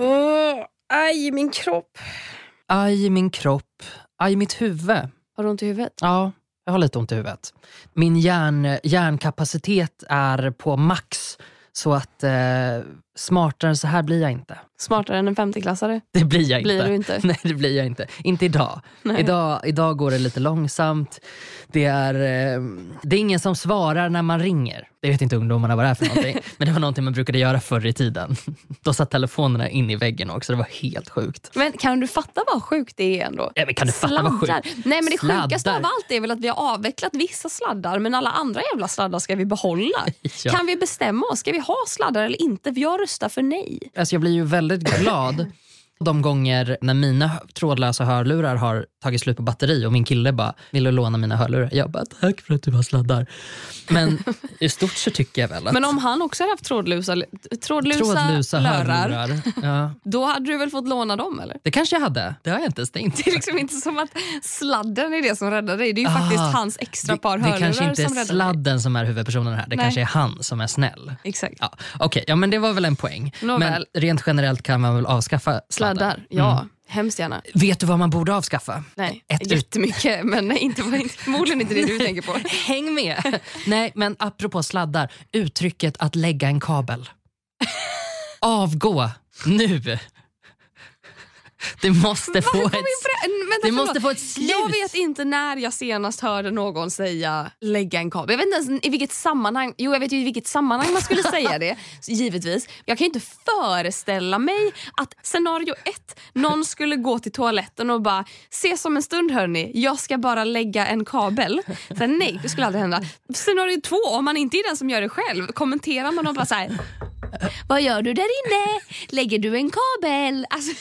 Åh, aj, min kropp. Aj min kropp, aj mitt huvud. Har du ont i huvudet? Ja, jag har lite ont i huvudet. Min hjärn, hjärnkapacitet är på max så att eh, smartare än så här blir jag inte. Smartare än en femteklassare? Det blir jag Blir inte. du inte? Nej, det blir jag inte. Inte idag. Nej. Idag, idag går det lite långsamt. Det är, eh, det är ingen som svarar när man ringer. Det vet inte ungdomarna vad det är för någonting. men det var någonting man brukade göra förr i tiden. Då satt telefonerna in i väggen också. Det var helt sjukt. Men kan du fatta vad sjukt det är ändå? Ja, men kan du fatta vad Sladdar. sjukt? Nej men det sjukaste Sladdar. av allt är väl att vi har avvecklat vissa sladdar men alla andra jävla sladdar ska vi behålla. Ja. Kan vi bestämma oss? Ska vi ha sladdar eller inte? För jag röstar för nej. Alltså jag blir ju väldigt glad de gånger när mina trådlösa hörlurar har tagit slut på batteri och min kille bara vill du låna mina hörlurar. Jag bara tack för att du har sladdar. Men i stort så tycker jag väl att Men om han också hade haft trådlusa, trådlusa, trådlösa lurar, hörlurar. Ja, då hade du väl fått låna dem eller? det kanske jag hade. Det har jag inte stängt. Det är liksom inte som att sladden är det som räddar dig. Det är ju Ah, faktiskt hans extra par det, det hörlurar kanske inte som är räddar dig. sladden som är huvudpersonen här. Det Nej. kanske är han som är snäll. Exakt. Ja, Okej, ja, men det var väl en poäng. Nåväl. Men rent generellt kan man väl avskaffa sladdar? Sladdar, ja. Hemskt gärna. Vet du vad man borde avskaffa? Nej, Ett ut- jättemycket men nej, inte, inte, förmodligen inte det du tänker på. Häng med! Nej, men apropå sladdar. Uttrycket att lägga en kabel. Avgå nu! Det måste få ett... Vänta, förlåt. måste få ett slut. Jag vet inte när jag senast hörde någon säga lägga en kabel. Jag vet inte ens i vilket sammanhang. Jo, jag vet ju i vilket sammanhang man skulle säga det. Givetvis. Jag kan inte föreställa mig att scenario ett, någon skulle gå till toaletten och bara ses om en stund hörni, jag ska bara lägga en kabel. Sen, nej, det skulle aldrig hända. Scenario två, om man inte är den som gör det själv, kommenterar man och bara så här. Vad gör du där inne? Lägger du en kabel? Alltså,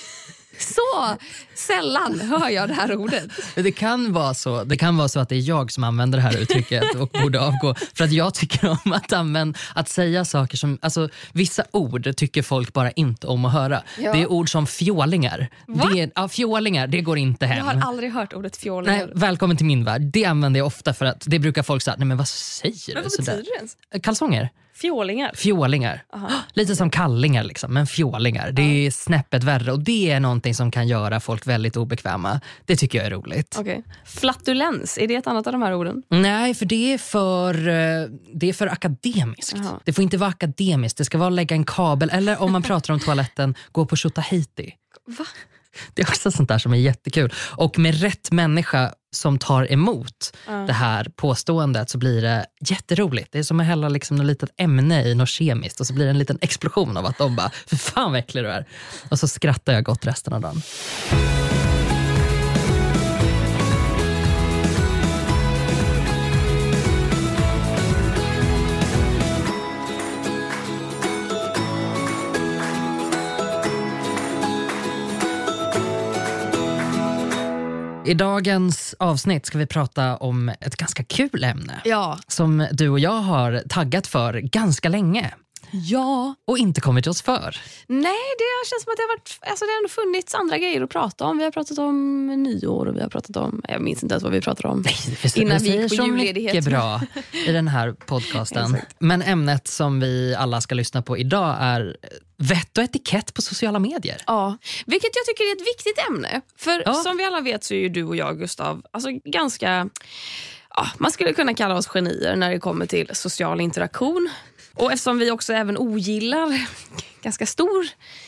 så sällan hör jag det här ordet. Det kan, vara så, det kan vara så att det är jag som använder det här uttrycket och borde avgå. För att jag tycker om att, använda, att säga saker som... Alltså, vissa ord tycker folk bara inte om att höra. Ja. Det är ord som fjålingar. Det, är- ja, fjålingar, det går inte Jag hem. har aldrig hört ordet fjålingar. Nej, välkommen till min värld. Det använder jag ofta för att det brukar folk säga, nej men vad säger Men du? vad sådär?" betyder det ens? Kalsonger. Fjålingar? Fjålingar. Lite som kallingar, liksom, men fjålingar. Det är snäppet värre och det är någonting som kan göra folk väldigt obekväma. Det tycker jag är roligt. Okej. Flatulens, är det ett annat av de här orden? Nej, för det är för, eh, det är för akademiskt. Jaha. Det får inte vara akademiskt. Det ska vara lägga en kabel eller om man pratar om toaletten, gå på Tjotahejti. Va? Det är också sånt där som är jättekul. Och med rätt människa som tar emot det här påståendet så blir det jätteroligt. Det är som att hälla liksom något litet ämne i något kemiskt och så blir det en liten explosion av att de bara, för fan vad äcklig du är. Och så skrattar jag gott resten av dagen. I dagens avsnitt ska vi prata om ett ganska kul ämne Ja. som du och jag har taggat för ganska länge Ja. och inte kommit oss för. Nej, det känns som att det har, varit, alltså det har ändå funnits andra grejer att prata om. Vi har pratat om nyår och vi har pratat om... Jag minns inte ens vad vi pratade om. Nej, det Innan vi gick på julledighet. mycket bra i den här podcasten. Men ämnet som vi alla ska lyssna på idag är vett och etikett på sociala medier. Ja, vilket jag tycker är ett viktigt ämne. För Ja. som vi alla vet så är ju du och jag, Gustav, alltså ganska... Ja, man skulle kunna kalla oss genier när det kommer till social interaktion. Och eftersom vi också även ogillar ganska stor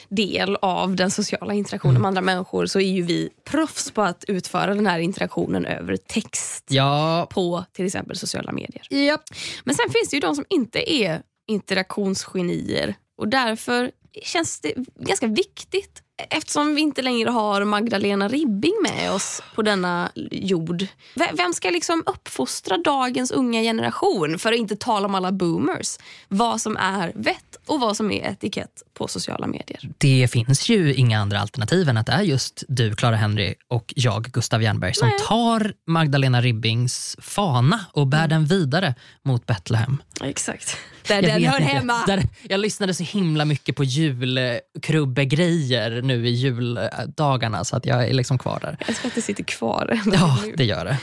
del av den sociala interaktionen med andra människor så är ju vi proffs på att utföra den här interaktionen över text Ja, på till exempel sociala medier. japp. Men sen finns det ju de som inte är interaktionsgenier och därför känns det ganska viktigt eftersom vi inte längre har Magdalena Ribbing med oss på denna jord. Vem ska liksom uppfostra dagens unga generation, för att inte tala om alla boomers, vad som är vett och vad som är etikett på sociala medier? Det finns ju inga andra alternativ än att det är just du, Clara Henry och jag, Gustav Jernberg, som Nej. tar Magdalena Ribbings fana och bär den vidare mot Betlehem. Exakt. Där Jag den hör inte. hemma. Där, jag lyssnade så himla mycket på julkrubbegrejer nu i juldagarna så att jag är liksom kvar där. Jag älskar att det sitter kvar. Ja, det gör det.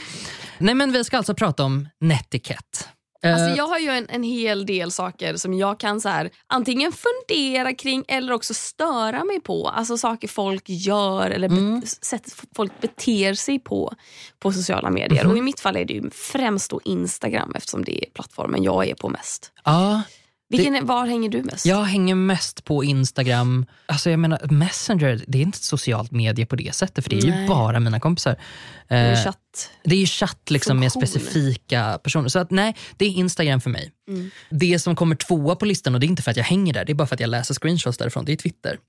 Nej, men vi ska alltså prata om netikett. Alltså Eh, jag har ju en, en hel del saker som jag kan så här, antingen fundera kring eller också störa mig på. Alltså saker folk gör eller Mm. be- sätt folk beter sig på på sociala medier. Mhm. Och I mitt fall är det ju främst då Instagram eftersom det är plattformen jag är på mest. ja, Vilken, är- Var hänger du mest? jag hänger mest på Instagram. Alltså jag menar Messenger, det är inte ett socialt medie på det sättet för det är ju Nej. bara mina kompisar. Det Eh, chatt. Det är ju chatt liksom med specifika personer. Så att, nej, det är Instagram för mig. Mm. Det som kommer tvåa på listan, och det är inte för att jag hänger där, det är bara för att jag läser screenshots därifrån, det är Twitter.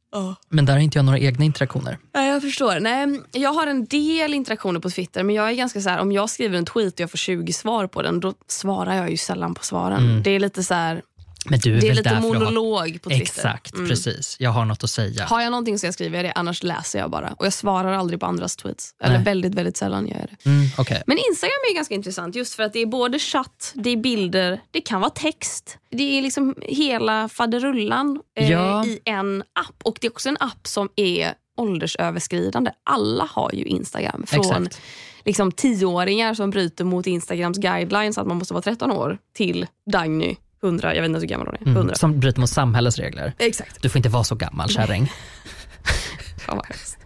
Men där har inte jag några egna interaktioner. Ja, jag förstår. Nej, jag har en del interaktioner på Twitter men jag är ganska så här, om jag skriver en tweet och jag får 20 svar på den då svarar jag ju sällan på svaren. Det är lite så här, Men du är det är lite att ha... monolog på Twitter. Exakt, Mm. precis. Jag har något att säga. Har jag någonting så jag skriver jag det, annars läser jag bara. Och jag svarar aldrig på andras tweets. Eller Nej. väldigt, väldigt sällan gör jag det. Mm, okej. Men Instagram är ganska intressant just för att det är både chatt, det är bilder, det kan vara text. Det är liksom hela faderullan eh, Ja. i en app. Och det är också en app som är åldersöverskridande. Alla har ju Instagram. Från Exakt. liksom, tioåringar som bryter mot Instagrams guidelines att man måste vara 13 år till Dagny, 100, jag vet inte hur gammal hon är. 100. Mm, som bryter mot samhällets regler. Exakt. Du får inte vara så gammal kärring. Fan vad hemskt.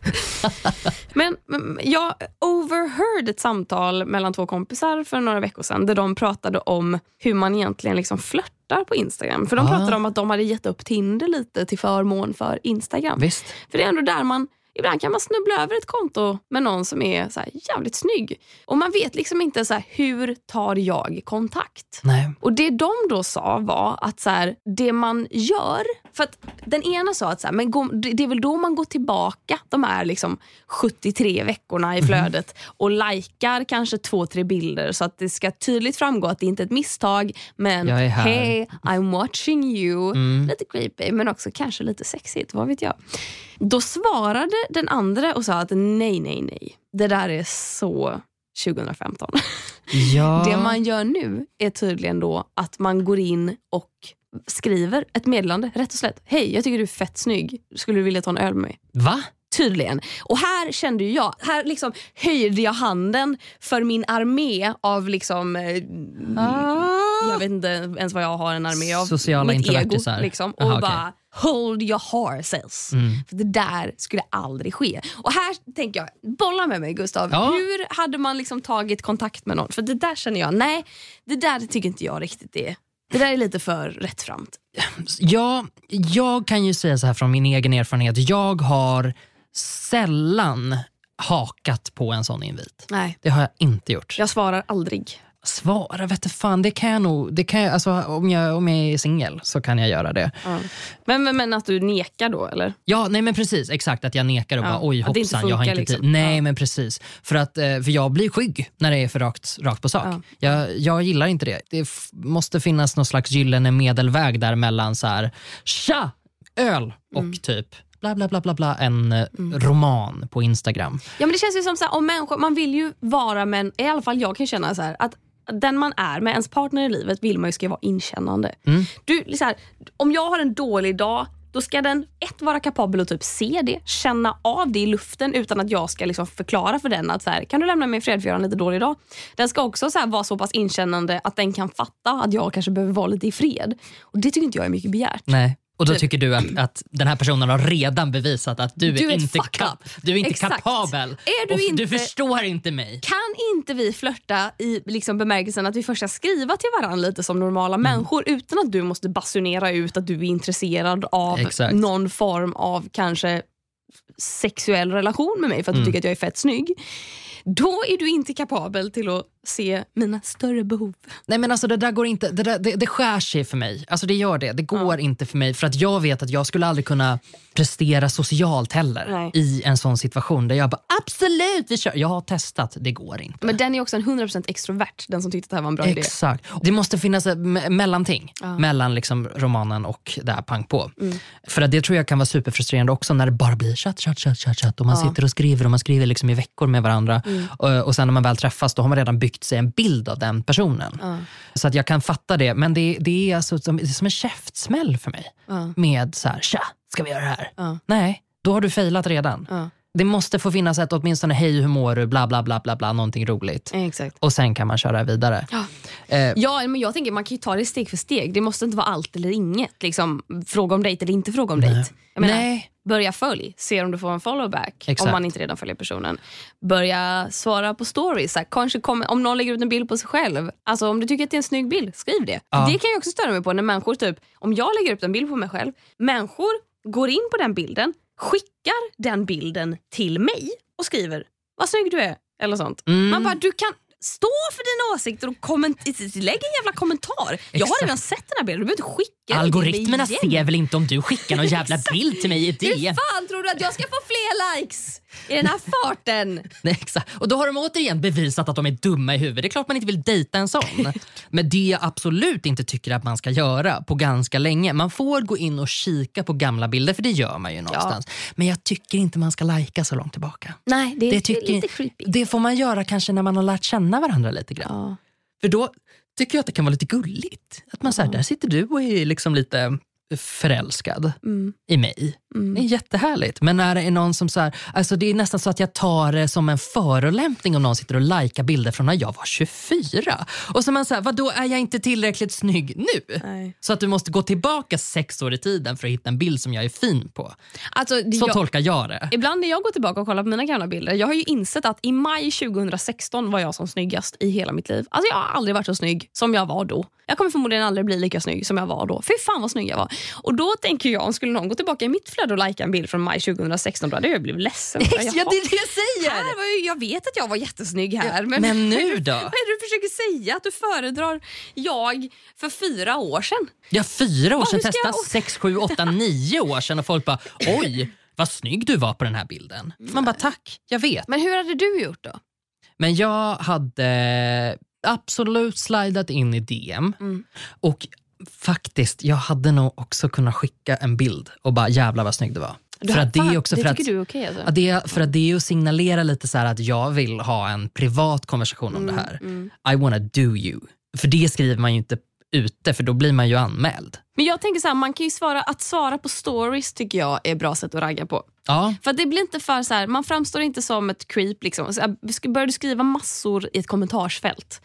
men, men jag overheard ett samtal mellan två kompisar för några veckor sedan där de pratade om hur man egentligen liksom flörtar på Instagram. För de Ah. pratade om att de hade gett upp Tinder lite till förmån för Instagram. Visst? För det är ändå där man Ibland kan man snubbla över ett konto med någon som är så jävligt snygg. Och man vet liksom inte så här, hur tar jag kontakt. Nej. Och det de då sa var att så här, det man gör, för att den ena sa att så här, men gå, det är väl då man går tillbaka de här liksom 73 veckorna Mhm. i flödet och likar kanske två, tre bilder så att det ska tydligt framgå att det inte är ett misstag men hey I'm watching you. Mm. Lite creepy men också kanske lite sexigt, vad vet jag. Då svarade den andra och sa att nej, nej, nej. Det där är så 2015. Ja. Det man gör nu är tydligen då att man går in och skriver ett meddelande, rätt och slätt. Hej, jag tycker du är fett snygg. Skulle du vilja ta en öl med mig? Va? Tydligen. Och här kände jag, här liksom höjde jag handen för min armé av liksom, eh, jag vet inte ens vad jag har en armé av. Sociala mitt ego. introvertisar. Liksom, och Aha, bara hold your horses. Mm. För det där skulle aldrig ske. Och här tänker jag, bolla med mig Gustav. Ja. Hur hade man liksom tagit kontakt med någon? För det där känner jag, nej det där tycker inte jag riktigt är det där är lite för rättframt. Ja, jag kan ju säga så här från min egen erfarenhet. Jag har sällan hakat på en sån invit. Nej, Det har jag inte gjort. jag svarar aldrig. Svara vet du fan, det kan jag nog. Det kan jag, alltså, om, jag, om jag är singel så kan jag göra det. Ja. Men, men, men att du nekar då eller? Ja, nej men precis. Exakt, att jag nekar och Ja, bara oj hoppsan, jag har funkar, inte tid. liksom. Nej Ja. men precis. För, att, eh, för jag blir skygg när det är för rakt, rakt på sak. Ja. Jag, jag gillar inte det. Det måste finnas någon slags gyllene medelväg där mellan så här, tja, öl och Mm. typ bla bla bla bla bla en eh, roman på Instagram. Ja men det känns ju som så här, om människor, man vill ju vara med, en- i alla fall jag kan känna så här, att den man är med, ens partner i livet vill man ju ska vara inkännande. Mm. Du, så här, om jag har en dålig dag då ska den ett vara kapabel att typ se det, känna av det i luften utan att jag ska liksom förklara för den att så här, kan du lämna mig i fred för jag har en lite dålig dag. Den ska också så här, vara så pass inkännande att den kan fatta att jag kanske behöver vara lite i fred. Och Det tycker inte jag är mycket begärt. Nej. Och då tycker du att, att den här personen har redan bevisat att du, Du är inte, kap- du är inte Exakt. kapabel. Är du och inte- du förstår inte mig. Kan inte vi flörta i liksom bemärkelsen att vi först ska skriva till varandra lite som normala Mm. människor utan att du måste basunera ut att du är intresserad av Exakt. någon form av kanske sexuell relation med mig för att Mm. du tycker att jag är fett snygg. Då är du inte kapabel till att se mina större behov. Nej men alltså det där går inte, det, där, det, det skär sig för mig. Alltså det gör det. Det går inte för mig för att jag vet att jag skulle aldrig kunna prestera socialt heller Nej. i en sån situation där jag bara absolut vi kör. Jag har testat, det går inte. Men den är också en 100% extrovert, den som tyckte att det här var en bra idé. Exakt. Det måste finnas ett me- mellanting Ja. mellan liksom romanen och det här pang på. Mm. För att det tror jag kan vara superfrustrerande också när det bara blir chatt, chatt, chatt, chatt, chatt och man Ja. sitter och skriver och man skriver liksom i veckor med varandra. Mm. Och, och sen när man väl träffas då har man redan byggt sig en bild av den personen. Ja. Så att jag kan fatta det, men det, det, är, alltså som, det är som en käftsmäll för mig. Med så här, tja, ska vi göra det här? Nej, då har du failat redan. Det måste få finnas ett åtminstone hej hur mår du, bla bla bla bla, bla någonting roligt. Exakt. Och sen kan man köra vidare. Ja. Eh, Ja, men jag tänker man kan ju ta det steg för steg. Det måste inte vara allt eller inget. Liksom, fråga om dejt eller inte fråga om dejt. Jag menar, Nej. Börja följ, se om du får en followback Exakt. om man inte redan följer personen. Börja svara på stories. Så här, kanske kommer, om någon lägger ut en bild på sig själv. Alltså Om du tycker att det är en snygg bild, skriv det. Ja. Det kan jag också störa mig på när människor, typ, om jag lägger upp en bild på mig själv, människor går in på den bilden, skickar den bilden till mig och skriver vad snygg du är. Eller sånt. Mm. Man bara, du kan stå för dina åsikter och komment- lägg en jävla kommentar. Jag har Exakt. redan sett den här bilden, du behöver inte skicka Algoritmerna ser väl inte om du skickar någon jävla bild till mig i Hur DM? fan tror du att jag ska få fler likes i den här farten? Nej, exakt. Och då har de återigen bevisat att de är dumma i huvudet. Det är klart man inte vill dejta en sån. Men det jag absolut inte tycker att man ska göra på ganska länge. Man får gå in och kika på gamla bilder för det gör man ju någonstans. Men jag tycker inte man ska lajka så långt tillbaka. Nej, det är, Det, tycker, lite creepy. det får man göra kanske när man har lärt känna varandra lite grann. Ja. För då tycker jag att det kan vara lite gulligt. Att man säger, där sitter du och är liksom lite förälskad Mm. i mig. Det är jättehärligt. Men när det är någon som så här, alltså det är nästan så att jag tar det som en förolämpning om någon sitter och likar bilder från när jag var 24. Och så man säger, vadå är jag inte tillräckligt snygg nu? Nej. Så att du måste gå tillbaka sex år i tiden för att hitta en bild som jag är fin på. Alltså, Så jag, tolkar jag det. ibland när jag går tillbaka och kollar på mina gamla bilder, jag har ju insett att i maj 2016 var jag som snyggast i hela mitt liv. Alltså jag har aldrig varit så snygg som jag var då. Jag kommer förmodligen aldrig bli lika snygg som jag var då. Fy fan vad snygg jag var. Och då tänker jag, om skulle någon gå tillbaka i mitt flöde och lajka en bild från maj 2016, då hade jag blivit ledsen. ja, det är det jag säger! Här var ju, jag vet att jag var jättesnygg här. men, Men nu då? Vad är det du försöker säga? Att du föredrar jag för fyra år sedan? Ja, fyra år Ja, sedan, ska testa jag- sex, sju, åtta, nio år sedan och folk bara oj vad snygg du var på den här bilden. Man bara tack, jag vet. Men hur hade du gjort då? Men jag hade absolut slidat in i DM Mm. och faktiskt, jag hade nog också kunnat skicka en bild och bara jävla vad snygg du var. Du, för att det är också det för att, tycker du är okej alltså? ja, det för att det är att signalera lite så att jag vill ha en privat konversation om Mm, det här. I wanna do you. För det skriver man ju inte ute för då blir man ju anmäld. Men jag tänker så här, man kan ju svara, att svara på stories tycker jag är ett bra sätt att ragga på. Ja, För att det blir inte för så här, man framstår inte som ett creep. Liksom. Så börjar du skriva massor i ett kommentarsfält.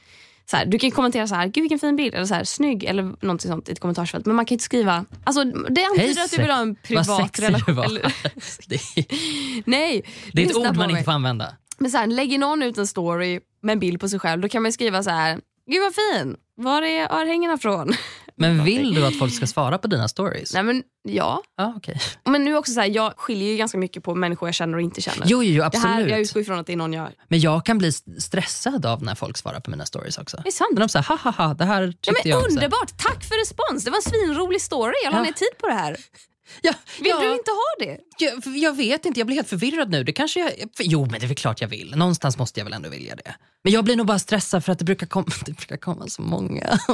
Så här, du kan kommentera så här, gud vilken fin bild, eller så här, snygg eller någonting sånt i ett kommentarsfält. Men man kan inte skriva, alltså det antyder att du vill ha en vad privat relation. var. Eller, nej, det är ett ord man inte får använda. Men så här, lägger någon ut en story med en bild på sig själv, då kan man skriva så här, gud vad fin, var är örhängena från? Men vill du att folk ska svara på dina stories? Nej men ja, Ja, okej. men nu också så här, jag skiljer ju ganska mycket på människor jag känner och inte känner. Jo, jo, jo, det absolut. här, jag utgår ifrån att det är någon jag... Men jag kan bli st- stressad av när folk svarar på mina stories också. Det är sant. När de säger ha ha ha, det här tyckte Ja, men jag också. underbart, tack för respons. Det var en svinrolig story. Jag la Ja. ner tid på det här. Ja, Vill ja, du inte ha det? Jag, jag vet inte, jag blir helt förvirrad nu. Det kanske jag, jo, men det är väl klart jag vill. Någonstans måste jag väl ändå vilja det. Men jag blir nog bara stressad för att det brukar, kom, det brukar komma så många.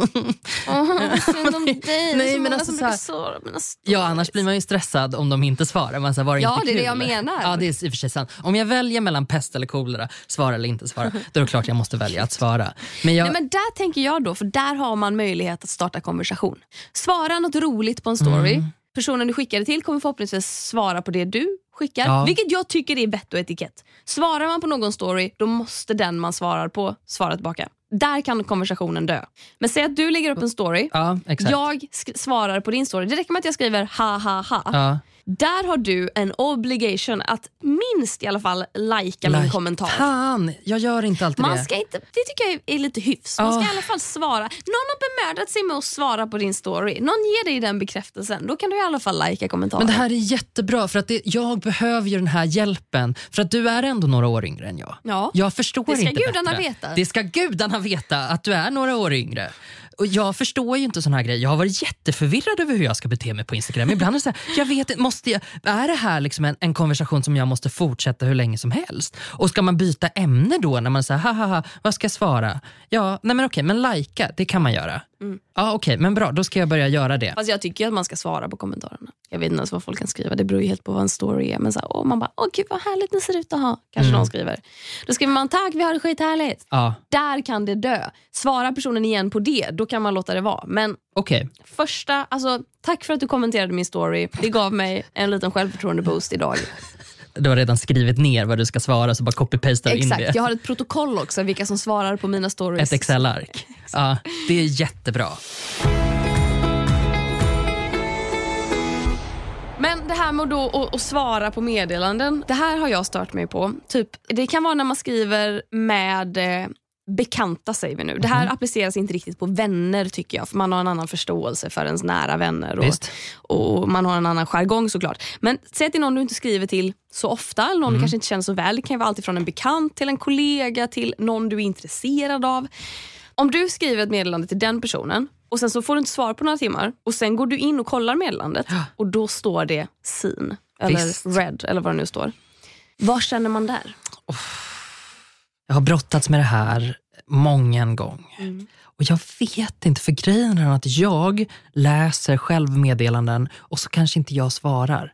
synd om dig. Det är så men många alltså som så här- brukar mina stories. Ja, annars blir man ju stressad om de inte svarar. Man säger, var det Ja, inte det är det jag menar. Ja, det är i och för sig sant. Om jag väljer mellan pest eller kolera, svara eller inte svara, då är det klart jag måste välja att svara. Men jag, Nej, men där tänker jag då, för där har man möjlighet att starta konversation. Svara något roligt på en story. Mm. Personen du skickar det till kommer förhoppningsvis svara på det du skickar. Ja. Vilket jag tycker är vett och etikett. Svarar man på någon story, då måste den man svarar på svara tillbaka. Där kan konversationen dö. Men säg att du lägger upp en story. ja. Jag svarar på din story. Det räcker med att jag skriver ha ha ha. ja. Där har du en obligation att minst i alla fall lajka min Like, kommentar. Fan, jag gör inte alltid Man det. ska inte, det tycker jag är lite hyfs. Man ska Ja. i alla fall svara. Någon har bemödat sig med att svara på din story. Någon ger dig den bekräftelsen. Då kan du i alla fall lajka kommentaren. Men det här är jättebra för att det, jag behöver ju den här hjälpen. För att du är ändå några år yngre än jag. Ja. Jag förstår Det ska inte gudarna bättre. veta. Det ska gudarna veta att du är några år yngre. Och jag förstår ju inte sådana här grejer. Jag har varit jätteförvirrad över hur jag ska bete mig på Instagram. Ibland är det så här, jag vet måste jag, är det här liksom en, en konversation som jag måste fortsätta hur länge som helst? Och ska man byta ämne då när man säger ha, vad ska jag svara? Ja, nej men okej, men lajka, det kan man göra. Mm. Ja, okej, men bra, då ska jag börja göra det. Fast jag tycker att man ska svara på kommentarerna. Jag vet inte ens vad folk kan skriva. Det beror ju helt på vad en story är. Men så här, åh, man bara, åh gud vad härligt ni ser ut att ha. Kanske Mm. någon skriver. Då skriver man tack, vi har det skithärligt. Ja, Där kan det dö. Svarar personen igen på det, då kan man låta det vara. Men okej. första, alltså tack för att du kommenterade min story. Det gav mig en liten självförtroende boost idag. Du har redan skrivit ner vad du ska svara så bara copy-pastar in det. Exakt, jag har ett protokoll också vilka som svarar på mina stories. Ett Excel-ark. Ja, det är jättebra. Men det här med då att, att svara på meddelanden, det här har jag stört mig på. Typ, det kan vara när man skriver med eh, bekanta säger vi nu. Det här appliceras inte riktigt på vänner tycker jag, för man har en annan förståelse för ens nära vänner och, och man har en annan jargong såklart. Men säg är någon du inte skriver till så ofta, eller någon du kanske inte känner så väl. Det kan ju vara allt från en bekant till en kollega till någon du är intresserad av. Om du skriver ett meddelande till den personen och sen så får du inte svar på några timmar och sen går du in och kollar meddelandet och då står det seen eller Visst. red eller vad det nu står. Vad känner man där? Jag har brottats med det här många en gång. Och jag vet inte, för grejen är att jag läser själv meddelanden och så kanske inte jag svarar.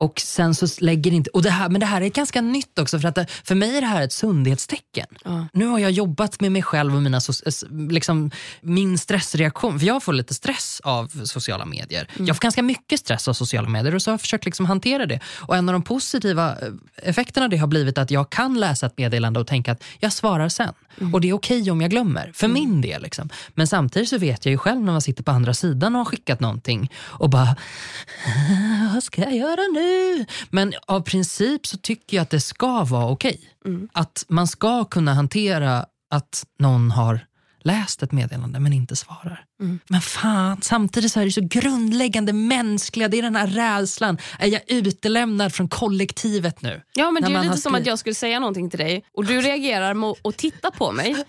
Och sen så lägger inte, och det här, men det här är ganska nytt också för att det, för mig är det här ett sundhetstecken. Ja. Nu har jag jobbat med mig själv och mina, liksom, min stressreaktion. För jag får lite stress av sociala medier. Jag får ganska mycket stress av sociala medier och så har jag försökt liksom hantera det. Och en av de positiva eh, effekterna av det har blivit att jag kan läsa ett meddelande och tänka att jag svarar sen. Och det är okej om jag glömmer, för min del. Liksom. Men samtidigt så vet jag ju själv när man sitter på andra sidan och har skickat någonting och bara, "Ah, vad ska jag göra nu? Men av princip så tycker jag att det ska vara okej. Att man ska kunna hantera att någon har läst ett meddelande men inte svarar. Men fan, samtidigt så är det så grundläggande mänskliga, det är den här rädslan. Är jag utelämnad från kollektivet nu? Ja men När Det är lite som att jag skulle säga någonting till dig och du reagerar med att titta på mig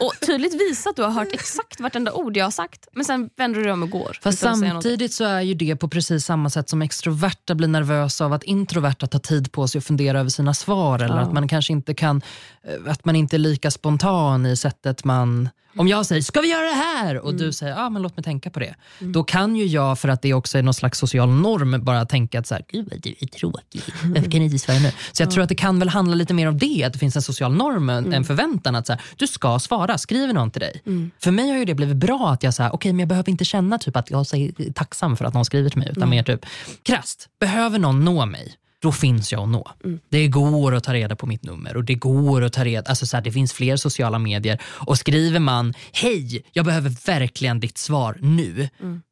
och tydligt visa att du har hört exakt vartenda ord jag har sagt men sen vänder du dig om och går. Fast samtidigt så är ju det på precis samma sätt som extroverta blir nervösa av att introverta tar tid på sig att fundera över sina svar. Eller Ja. att man kanske inte kan, eh, att man inte är lika spontan i sättet man... Om jag säger “ska vi göra det här?” och Mm. du säger “ja men låt mig tänka på det”. Då kan ju jag, för att det också är någon slags social norm, bara tänka att så här, “gud vad du är tråkig, varför kan inte svara nu?” Så jag tror att det kan väl handla lite mer om det, att det finns en social norm, en, Mm. en förväntan att så här, du ska svara, skriver någon till dig. För mig har ju det blivit bra att jag säger okej men jag behöver inte känna typ att jag är tacksam för att någon skriver till mig, utan mer typ krasst, behöver någon nå mig, då finns jag att nå. Det går att ta reda på mitt nummer och det går att ta reda, alltså så här, det finns fler sociala medier och skriver man hej, jag behöver verkligen ditt svar nu,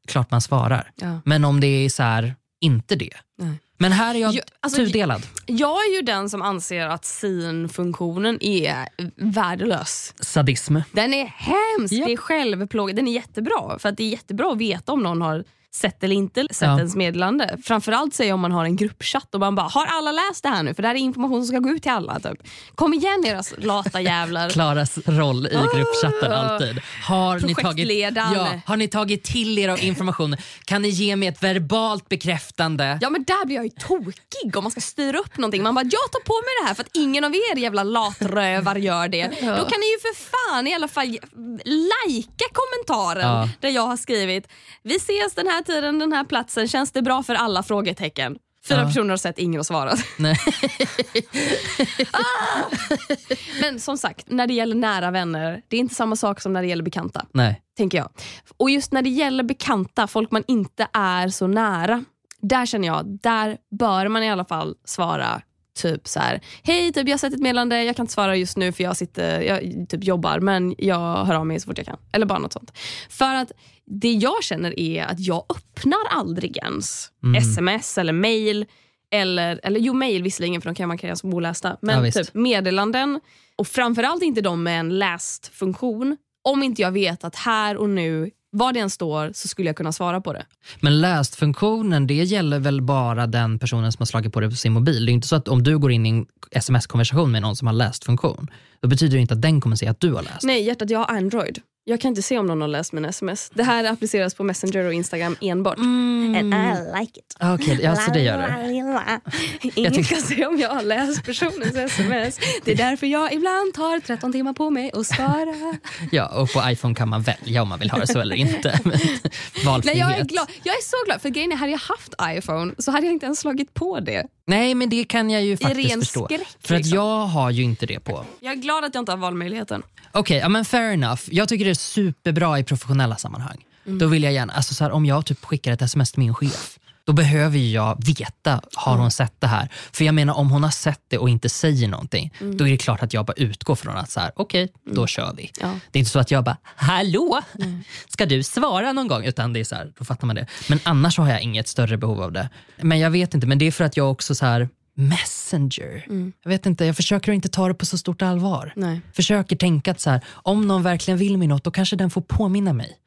klart man svarar. Ja. Men om det är så här, inte det. Nej. Men här är jag alltså, tudelad. Jag är ju den som anser att sin-funktionen är värdelös. Sadism. Den är hemsk, Ja. det är självplågande. Den är jättebra för att det är jättebra att veta om någon har sett eller inte sett Ja. ens meddelande. Framförallt säger jag om man har en gruppchatt och man bara “har alla läst det här nu?” för det här är information som ska gå ut till alla. Typ. Kom igen era lata jävlar. Klaras roll i gruppchatten Ah. alltid. Har ni, tagit, ja, har ni tagit till er av informationen? Kan ni ge mig ett verbalt bekräftande? Ja men där blir jag ju tokig om man ska styra upp någonting. Man bara “jag tar på mig det här för att ingen av er jävla latrövar gör det”. Då kan ni ju för fan i alla fall lajka kommentaren Ja. där jag har skrivit “vi ses den här tiden, den här platsen, känns det bra för alla?” frågetecken. Fyra Ja. personer har sett, ingen har svarat. Nej. Men som sagt, när det gäller nära vänner, det är inte samma sak som när det gäller bekanta. Nej. tänker jag. Och just när det gäller bekanta, folk man inte är så nära, där känner jag, där bör man i alla fall svara typ så här, hej typ jag har sett ett meddelande, jag kan inte svara just nu för jag sitter, jag typ jobbar men jag hör av mig så fort jag kan. Eller bara något sånt. För att det jag känner är att jag öppnar aldrig ens sms eller mail eller, eller jo mail visserligen för de kan man kan som olästa. Men Ja, typ meddelanden och framförallt inte de med en läst funktion om inte jag vet att här och nu, vad det än står, så skulle jag kunna svara på det. Men läst-funktionen, det gäller väl bara den personen som har slagit på det på sin mobil. Det är inte så att om du går in i en sms-konversation med någon som har läst-funktion, då betyder det inte att den kommer se att du har läst. Nej hjärtat, jag har Android. Jag kan inte se om någon har läst min sms. Det här appliceras på Messenger och Instagram enbart. Mm. And I like it. Okej, ja, så det gör det. Ingen kan se om jag har läst personens sms. Det är därför jag ibland tar 13 timmar på mig att svara. Ja, och på iPhone kan man välja om man vill ha det så eller inte. Men Nej, Valfrihet. jag, är glad. jag är så glad, för grejen är, hade jag haft iPhone så hade jag inte ens slagit på det. Nej, men det kan jag ju faktiskt ren förstå. skräck, För att liksom. jag har ju inte det på. Jag är glad att jag inte har valmöjligheten. Okej, ja, men fair enough. Jag tycker det är superbra i professionella sammanhang. Mm. Då vill jag gärna, alltså så här, om jag typ skickar ett sms till min chef Då behöver jag veta, har hon sett det här? För jag menar om hon har sett det och inte säger någonting, då är det klart att jag bara utgår från att så här, okej, då kör vi. Ja. Det är inte så att jag bara, hallå, ska du svara någon gång? Utan det är så här, då fattar man det. Men annars har jag inget större behov av det. Men jag vet inte, men det är för att jag också så här, messenger. Jag vet inte, jag försöker inte ta det på så stort allvar. Nej. Försöker tänka att så här, om någon verkligen vill mig något, då kanske den får påminna mig.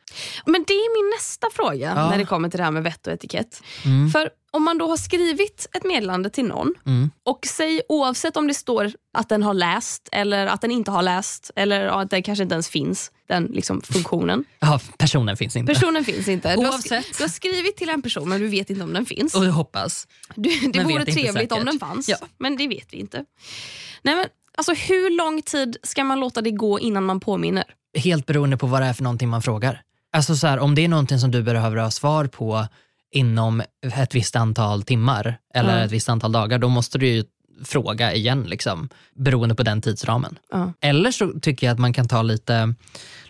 Men det är min nästa fråga Ja. när det kommer till det här med vett och etikett. Mm. För om man då har skrivit ett meddelande till någon Mm. och säg oavsett om det står att den har läst eller att den inte har läst eller att det kanske inte ens finns, den liksom funktionen. Ja, personen finns inte. Personen finns inte. Du har, du har skrivit till en person men du vet inte om den finns. Och jag hoppas. Du, det Men vore trevligt om den fanns, Ja. men det vet vi inte. Nej, men, alltså, hur lång tid ska man låta det gå innan man påminner? Helt beroende på vad det är för någonting man frågar. Alltså så här, om det är någonting som du behöver ha svar på inom ett visst antal timmar eller Ja. ett visst antal dagar, då måste du ju fråga igen, liksom, beroende på den tidsramen. Ja. Eller så tycker jag att man kan ta lite,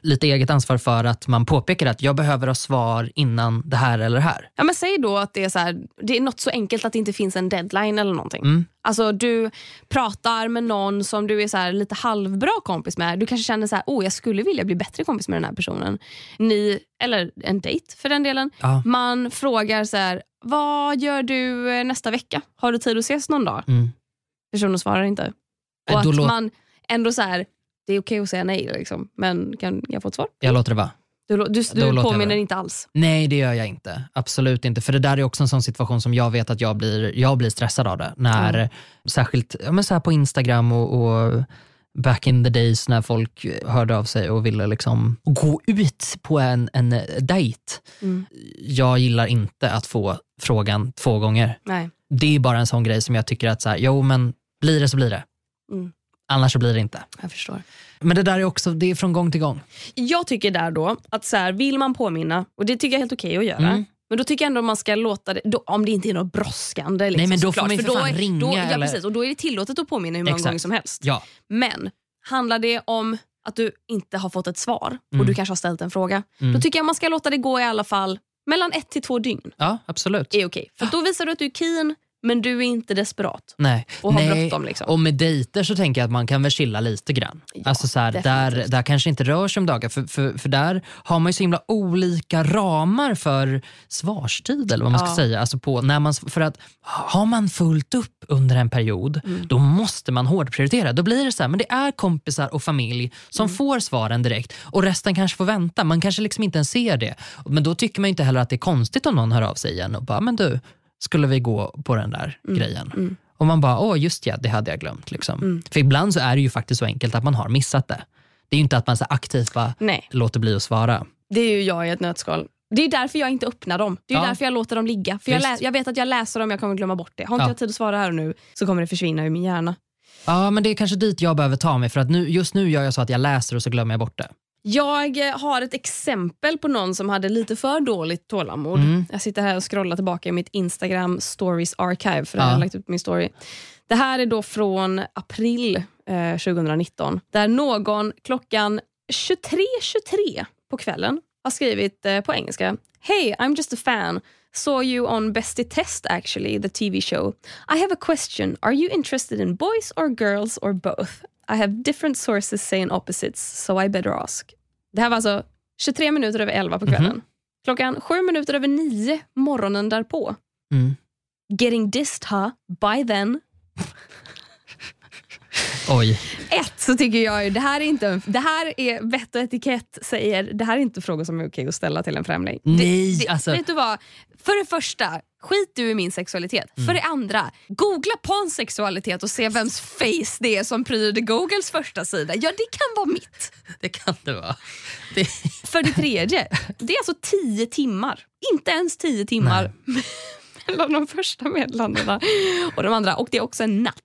lite eget ansvar för att man påpekar att jag behöver ha svar innan det här eller det här. Ja, men säg då att det är, så här, det är något så enkelt att det inte finns en deadline eller någonting. Mm. Alltså Du pratar med någon som du är så här, lite halvbra kompis med. Du kanske känner så här, oh, jag skulle vilja bli bättre kompis med den här personen. Ni, eller en dejt för den delen. Ja. Man frågar så här, vad gör du eh, nästa vecka? Har du tid att ses någon dag? Mm. Personen svarar inte. Eh, Och att låt- man ändå så här, det är okej att säga nej, liksom, men kan jag få ett svar? Jag låter det vara. Du, du, du påminner inte alls. Nej, det gör jag inte. Absolut inte. För det där är också en sån situation som jag vet att jag blir, jag blir stressad av det. När, Särskilt ja, men så här på Instagram och, och back in the days när folk hörde av sig och ville liksom gå ut på en, en dejt. Mm. Jag gillar inte att få frågan två gånger. Nej. Det är bara en sån grej som jag tycker att så här, jo men blir det så blir det. Mm. Annars så blir det inte. Jag förstår. Men det där är också, det är från gång till gång. Jag tycker där då att så här, vill man påminna, och det tycker jag är helt okej att göra, Mm. men då tycker jag ändå man ska låta det, då, om det inte är något brådskande. Liksom, Nej, men då får man ju för för då fan är- ringa Då, ja, precis, och då är det tillåtet att påminna hur många Exakt. gånger som helst. Ja. Men handlar det om att du inte har fått ett svar och Mm. du kanske har ställt en fråga, Mm. då tycker jag man ska låta det gå i alla fall mellan ett till två dygn. ja, absolut. är okej. För då visar du att du är keen, men du är inte desperat. Nej. Och har Nej. bråttom, liksom. Och med dejter så tänker jag att man kan väl chilla lite grann. Ja, alltså så här, där, där kanske inte rör sig om dagar, för, för, för där har man ju så himla olika ramar för svarstid eller vad man ska Ja. säga. Alltså på, när man, för att har man fullt upp under en period, Mm. då måste man hårdprioritera. Då blir det så här, men det är kompisar och familj som Mm. får svaren direkt och resten kanske får vänta. Man kanske liksom inte ens ser det. Men då tycker man inte heller att det är konstigt om någon hör av sig igen och bara, men du, skulle vi gå på den där grejen? mm. Och man bara, åh just ja, det hade jag glömt. Liksom. För ibland så är det ju faktiskt så enkelt att man har missat det. Det är ju inte att man så aktivt bara Nej, låter bli att svara. det är ju jag i ett nötskal. Det är därför jag inte öppnar dem. Det är Ja. därför jag låter dem ligga. För jag, lä- jag vet att jag läser dem, jag kommer glömma bort det. Har inte Ja. jag tid att svara här och nu så kommer det försvinna ur min hjärna. Ja, men det är kanske dit jag behöver ta mig för att nu, just nu gör jag så att jag läser och så glömmer jag bort det. Jag eh, har ett exempel på någon som hade lite för dåligt tålamod. Mm. Jag sitter här och scrollar tillbaka i mitt Instagram stories archive för Ja. jag har lagt ut min story. Det här är då från april eh, 2019 där någon klockan 23.23 på kvällen har skrivit eh, på engelska Hey, I'm just a fan. Saw you on Best i Test actually, the TV show. I have a question. Are you interested in boys or girls or both? I have different sources saying opposites, so I better ask. Det här var alltså 23 minuter över 11 på kvällen. Klockan 7 minuter över 9 morgonen därpå. Mm. Getting dissed, huh? By then. Oj. Ett så tycker jag ju, det här är inte det här är vett och etikett säger, det här är inte frågor som är okej att ställa till en främling. Nej, det, det, alltså- Vet du vad? För det första, skit du i min sexualitet. För det andra, googla på en sexualitet och se vems face det är som pryder Googles första sida. Ja, det kan vara mitt. Det kan det vara. Det, För det tredje, det är alltså tio timmar. Inte ens tio timmar mellan de första meddelandena och de andra. Och det är också en natt.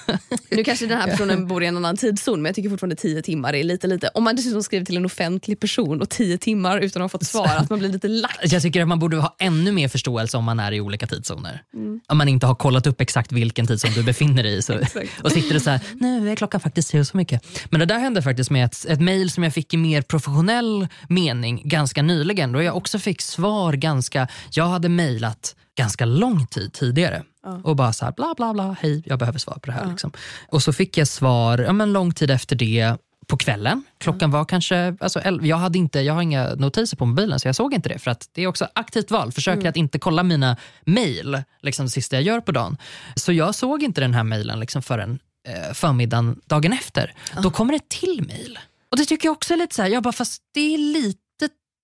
nu kanske den här personen bor i en annan tidszon men jag tycker fortfarande tio timmar är lite lite. Om man dessutom skriver till en offentlig person och tio timmar utan att ha fått svar, att man blir lite lack. Jag tycker att man borde ha ännu mer förståelse om man är i olika tidszoner. Mm. Om man inte har kollat upp exakt vilken tidszon du befinner dig i. Så, och sitter och så här, nu är klockan faktiskt så, så mycket. Men det där hände faktiskt med ett, ett mejl som jag fick i mer professionell mening ganska nyligen. Då jag också fick svar ganska, jag hade mejlat ganska lång tid tidigare. Ja. Och bara så här, bla bla bla, hej jag behöver svar på det här. Ja. Liksom. Och så fick jag svar ja, men lång tid efter det på kvällen. Klockan var kanske, alltså, jag, hade inte, jag har inga notiser på mobilen så jag såg inte det. För att Det är också aktivt val. Försöker mm. att inte kolla mina mejl liksom, det sista jag gör på dagen. Så jag såg inte den här mejlen liksom, förrän eh, förmiddagen dagen efter. Ja. Då kommer det till mejl. Och det tycker jag också är lite så här, jag bara, fast det är lite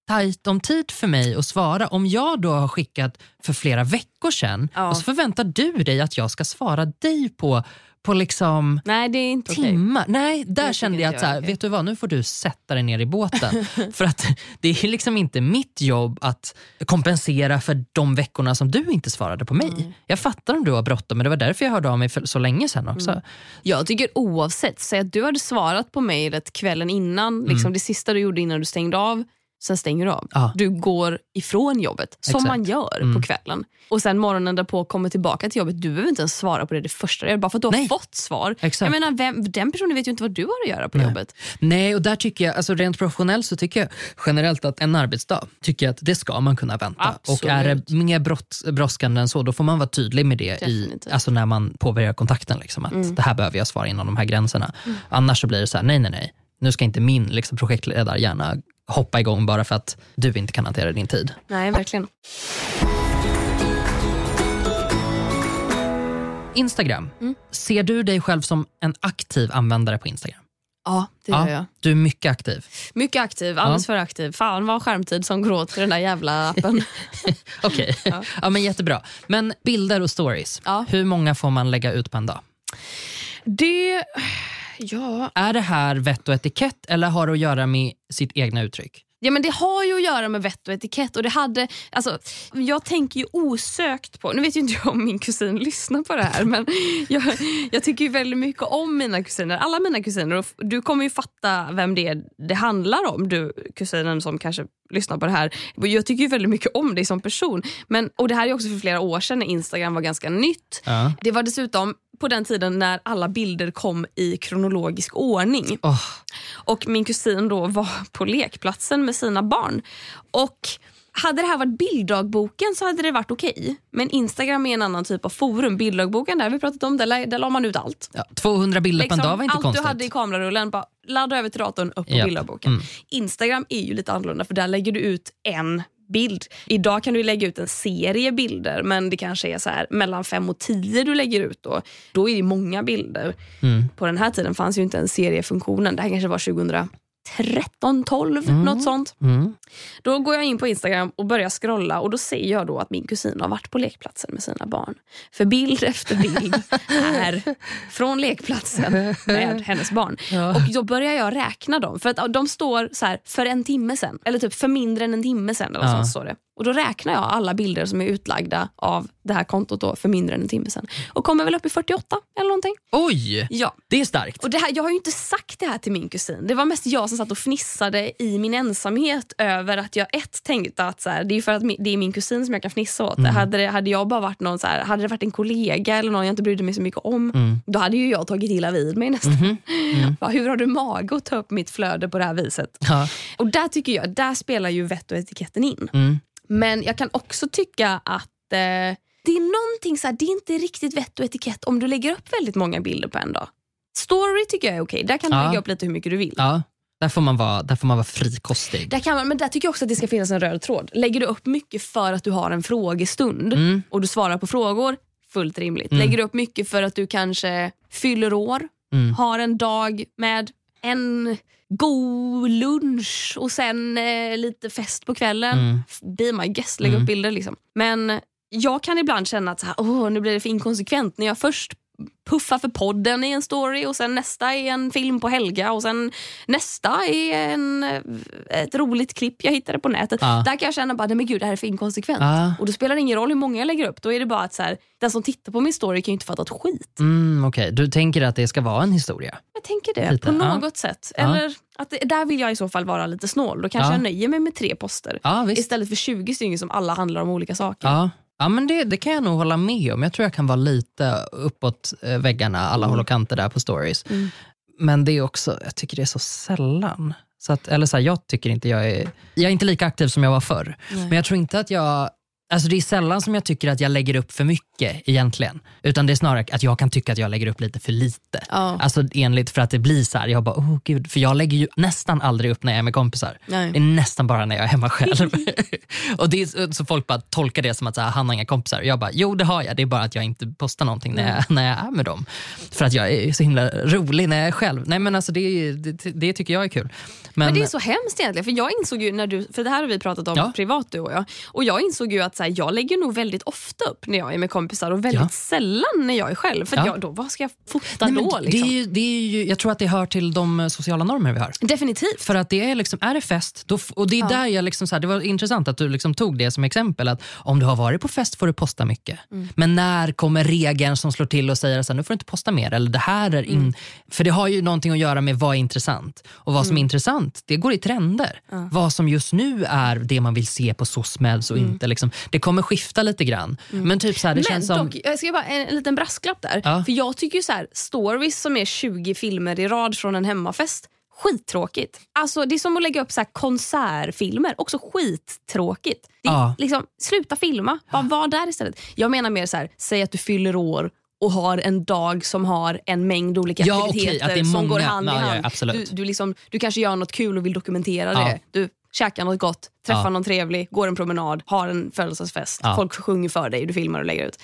tajt om tid för mig att svara. Om jag då har skickat för flera veckor sedan ja. och så förväntar du dig att jag ska svara dig på på liksom Nej, det är inte timmar. Okay. Nej, där det kände jag att så här, okay. vet du vad, nu får du sätta dig ner i båten. för att det är liksom inte mitt jobb att kompensera för de veckorna som du inte svarade på mig. Mm. Jag fattar om du har bråttom men det var därför jag hörde av mig för så länge sedan också. Mm. Jag tycker oavsett, säg att du hade svarat på mejlet kvällen innan, liksom mm. det sista du gjorde innan du stängde av sen stänger du av. Ja. Du går ifrån jobbet, som Exakt. man gör mm. på kvällen. Och sen morgonen därpå kommer tillbaka till jobbet. Du behöver inte ens svara på det det första du bara för att du Nej. har fått svar. Exakt. Jag menar, vem, den personen vet ju inte vad du har att göra på Nej. jobbet. Nej, och där tycker jag, alltså rent professionellt så tycker jag generellt att en arbetsdag, tycker jag att det ska man kunna vänta. Absolut. Och är det mer brott, brådskande än så, då får man vara tydlig med det i, alltså när man påbörjar kontakten. Liksom, att mm. Det här behöver jag svara inom de här gränserna. Mm. Annars så blir det så här, nej nej nej nu ska inte min liksom, projektledarhjärna hoppa igång bara för att du inte kan hantera din tid. Nej, verkligen. Instagram. Mm. Ser du dig själv som en aktiv användare på Instagram? Ja, det gör ja, jag. Du är mycket aktiv. Mycket aktiv, alldeles ja. för aktiv. Fan vad skärmtid som går åt till den där jävla appen. Okej, ja. ja. men jättebra. Men bilder och stories, ja. hur många får man lägga ut på en dag? Det Ja. Är det här vett och etikett eller har det att göra med sitt egna uttryck? Ja men Det har ju att göra med vett och etikett. Och det hade, alltså, jag tänker ju osökt på, nu vet ju inte jag om min kusin lyssnar på det här men jag, jag tycker ju väldigt mycket om mina kusiner, alla mina kusiner. Och du kommer ju fatta vem det är det handlar om, du kusinen som kanske lyssnar på det här. Jag tycker ju väldigt mycket om dig som person. Men, och Det här är också för flera år sedan när Instagram var ganska nytt. Ja. Det var dessutom på den tiden när alla bilder kom i kronologisk ordning. Oh. Och Min kusin då var på lekplatsen med sina barn. Och hade det här varit bilddagboken så hade det varit okej. Okay. Men Instagram är en annan typ av forum. Bilddagboken, där vi pratat om, där, där la man ut allt. Ja, 200 bilder liksom, på en dag var inte allt konstigt. Allt du hade i kamerarullen, bara ladda över till datorn, upp på yep. bilddagboken. Mm. Instagram är ju lite annorlunda för där lägger du ut en bild. Idag kan du lägga ut en serie bilder men det kanske är så här mellan fem och tio du lägger ut. Då, då är det många bilder. Mm. På den här tiden fanns ju inte en seriefunktionen. Det här kanske var 2000 13, 12, mm. något sånt. Mm. Då går jag in på Instagram och börjar scrolla och då ser jag då att min kusin har varit på lekplatsen med sina barn. För bild efter bild är från lekplatsen med hennes barn. Ja. Och Då börjar jag räkna dem. För att de står så här, för en timme sen. Eller typ för mindre än en timme sen. Eller ja. sånt står det. Och Då räknar jag alla bilder som är utlagda av det här kontot då för mindre än en timme sen. Och kommer väl upp i 48 eller någonting. Oj! Ja. Det är starkt. Och det här, jag har ju inte sagt det här till min kusin. Det var mest jag som satt och fnissade i min ensamhet över att jag ett tänkte att så här, det är för att det är min kusin som jag kan fnissa åt. Mm. Hade, det, hade jag bara varit någon så här, hade det varit en kollega eller någon jag inte brydde mig så mycket om, mm. då hade ju jag tagit illa vid mig nästan. Mm. Mm. Hur har du mag att ta upp mitt flöde på det här viset? Ja. Och där tycker jag, där spelar ju vett och etiketten in. Men jag kan också tycka att eh, det är någonting så här, det är inte riktigt vett och etikett om du lägger upp väldigt många bilder på en dag. Story tycker jag är okej, där kan du ja. lägga upp lite hur mycket du vill. Ja. Där får, man vara, där får man vara frikostig. Där kan man, men där tycker jag också att det ska finnas en röd tråd. Lägger du upp mycket för att du har en frågestund mm. och du svarar på frågor, fullt rimligt. Mm. Lägger du upp mycket för att du kanske fyller år, mm. har en dag med en god lunch och sen eh, lite fest på kvällen. Mm. Be my guest, lägga mm. upp bilder. Liksom. Men jag kan ibland känna att så här, oh, nu blir det för inkonsekvent när jag först puffa för podden i en story och sen nästa är en film på Helga och sen nästa är en, eh, ett roligt klipp jag hittade på nätet. Ja. Där kan jag känna bara, nej men gud det här är för inkonsekvent. Ja. Och då spelar det ingen roll hur många jag lägger upp. Då är det bara att så här, den som tittar på min story kan ju inte fatta ett skit. Mm, Okej, Du tänker att det ska vara en historia? Jag tänker det Lite, på ja. något sätt. Ja. Eller att det, där vill jag i så fall vara lite snål. Då kanske Ja. jag nöjer mig med tre poster. Ja. Istället för 20 stycken som alla handlar om olika saker. Ja. Ja, men det, det kan jag nog hålla med om. Jag tror jag kan vara lite uppåt eh, väggarna, alla håll och kanter där på stories. Mm. Men det är också, jag tycker det är så sällan. Så att, eller så här, jag tycker inte jag är, jag är inte lika aktiv som jag var förr. Nej. Men jag tror inte att jag, alltså det är sällan som jag tycker att jag lägger upp för mycket egentligen. Utan det är snarare att jag kan tycka att jag lägger upp lite för lite. Ja. Alltså enligt för att det blir så här, jag bara, oh gud, för jag lägger ju nästan aldrig upp när jag är med kompisar. Nej. Det är nästan bara när jag är hemma själv. och det är, så folk bara tolkar det som att så här, han har inga kompisar. Jag bara, jo det har jag, det är bara att jag inte postar någonting när jag, när jag är med dem. För att jag är så himla rolig när jag är själv. Nej men alltså det, det, det tycker jag är kul. Men, Men det är så hemskt egentligen. För jag insåg ju när du, för det här har vi pratat om Ja. privat du och jag. Och jag insåg ju att så här, jag lägger nog väldigt ofta upp när jag är med kompisar och väldigt Ja. sällan när jag är själv. För Ja. jag, då, vad ska jag fota Nej, då? det Liksom? är ju, det är ju, jag tror att det hör till de eh, sociala normer vi har. Definitivt. För att det är, liksom, är det fest, då, och det är Ja. där jag liksom, så här, det var intressant att du liksom tog det som exempel. att Om du har varit på fest får du posta mycket. Mm. Men när kommer regeln som slår till och säger att nu får du inte posta mer? Eller det här är in... Mm. För det har ju någonting att göra med vad är intressant. Och vad som är Mm. intressant, det går i trender. Vad som just nu är det man vill se på SOSMEDs och inte. Liksom, det kommer skifta lite grann. Men typ så här, det Mm. Men känns som... dock, jag ska bara en, en liten brasklapp där. Ja. För jag tycker ju så här, stories som är 20 filmer i rad från en hemmafest, skittråkigt. Alltså det är som att lägga upp så här konsertfilmer, också skittråkigt. Det är, Ja. liksom, sluta filma, bara var där istället. Jag menar mer så här, säg att du fyller år och har en dag som har en mängd olika Ja, aktiviteter är som går hand Ja, i ja, hand. absolut. du, du, liksom, du kanske gör något kul och vill dokumentera Ja. det. Du käkar något gott, träffar Ja. någon trevlig, går en promenad, har en födelsedagsfest. Ja. Folk sjunger för dig, du filmar och lägger ut.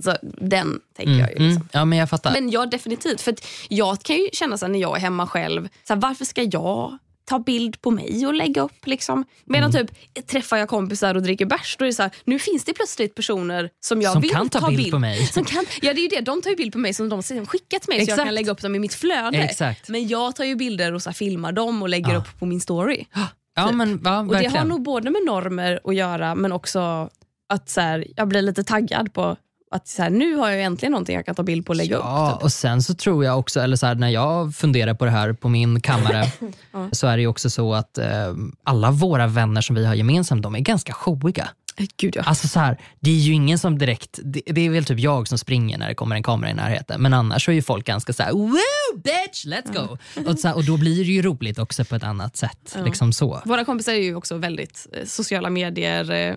Så den tänker Mm, jag ju. Liksom. mm, ja, men jag fattar. Men ja, definitivt. För jag kan ju känna så när jag är hemma själv, så här, varför ska jag ta bild på mig och lägga upp? Liksom? Medan Mm. typ, träffar jag kompisar och dricker bärs, då är så här, nu finns det plötsligt personer som jag Som vill kan ta bild på mig. Som kan, ja, det är ju det. De tar ju bild på mig som de sen skickat mig så jag Exakt. kan lägga upp dem i mitt flöde. Exakt. Men jag tar ju bilder och så här, filmar dem och lägger Ja. upp på min story. Ja, typ. men, ja, Och Det har nog både med normer att göra men också att så här, jag blir lite taggad på att så här, nu har jag äntligen någonting jag kan ta bild på och lägga Ja, upp. Typ. och sen så tror jag också, eller så här, när jag funderar på det här på min kammare, så är det ju också så att eh, alla våra vänner som vi har gemensamt, de är ganska showiga. Eh, Gud ja. Alltså så här, det är ju ingen som direkt, det, det är väl typ jag som springer när det kommer en kamera i närheten. Men annars är ju folk ganska så här, woo bitch, let's go. Och, så här, och då blir det ju roligt också på ett annat sätt. Liksom så. Våra kompisar är ju också väldigt eh, sociala medier eh.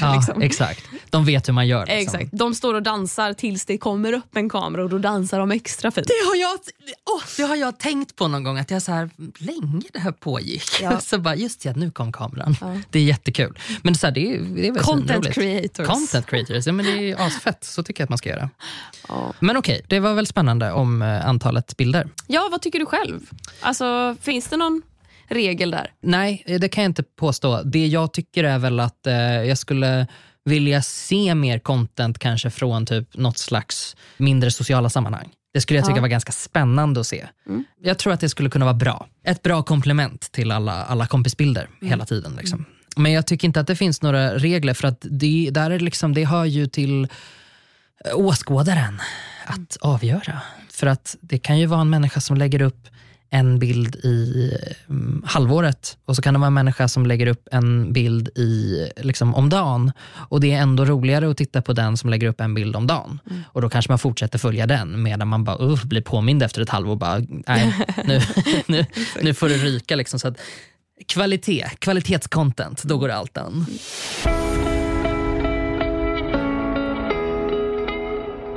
Ja, liksom. exakt. De vet hur man gör. Liksom. Exakt. De står och dansar tills det kommer upp en kamera och då dansar de extra fint. Det har, jag, åh, det har jag tänkt på någon gång, att jag så här, länge det här pågick. Ja. Så bara, just det, nu kom kameran. Det är jättekul. Men så här, det, är, det är väl Content creators. Content creators, ja, men det är asfett. Så tycker jag att man ska göra. Ja. Men okej, det var väl spännande om eh, antalet bilder. ja, vad tycker du själv? Alltså, finns det någon regel där? Nej, det kan jag inte påstå. Det jag tycker är väl att eh, jag skulle vilja se mer content kanske från typ något slags mindre sociala sammanhang. Det skulle jag tycka Ja. var ganska spännande att se. Mm. Jag tror att det skulle kunna vara bra. Ett bra komplement till alla, alla kompisbilder Mm. hela tiden. Liksom. Men jag tycker inte att det finns några regler för att det, där är liksom, det hör ju till eh, åskådaren att avgöra. För att det kan ju vara en människa som lägger upp en bild i mm, halvåret och så kan det vara en människa som lägger upp en bild i, liksom, om dagen. Och det är ändå roligare att titta på den som lägger upp en bild om dagen. Och då kanske man fortsätter följa den medan man bara uh, blir påmind efter ett halvår. Bara, nej, nu, nu, nu får det ryka. Liksom, så att, kvalitet, kvalitetscontent, då går allt an.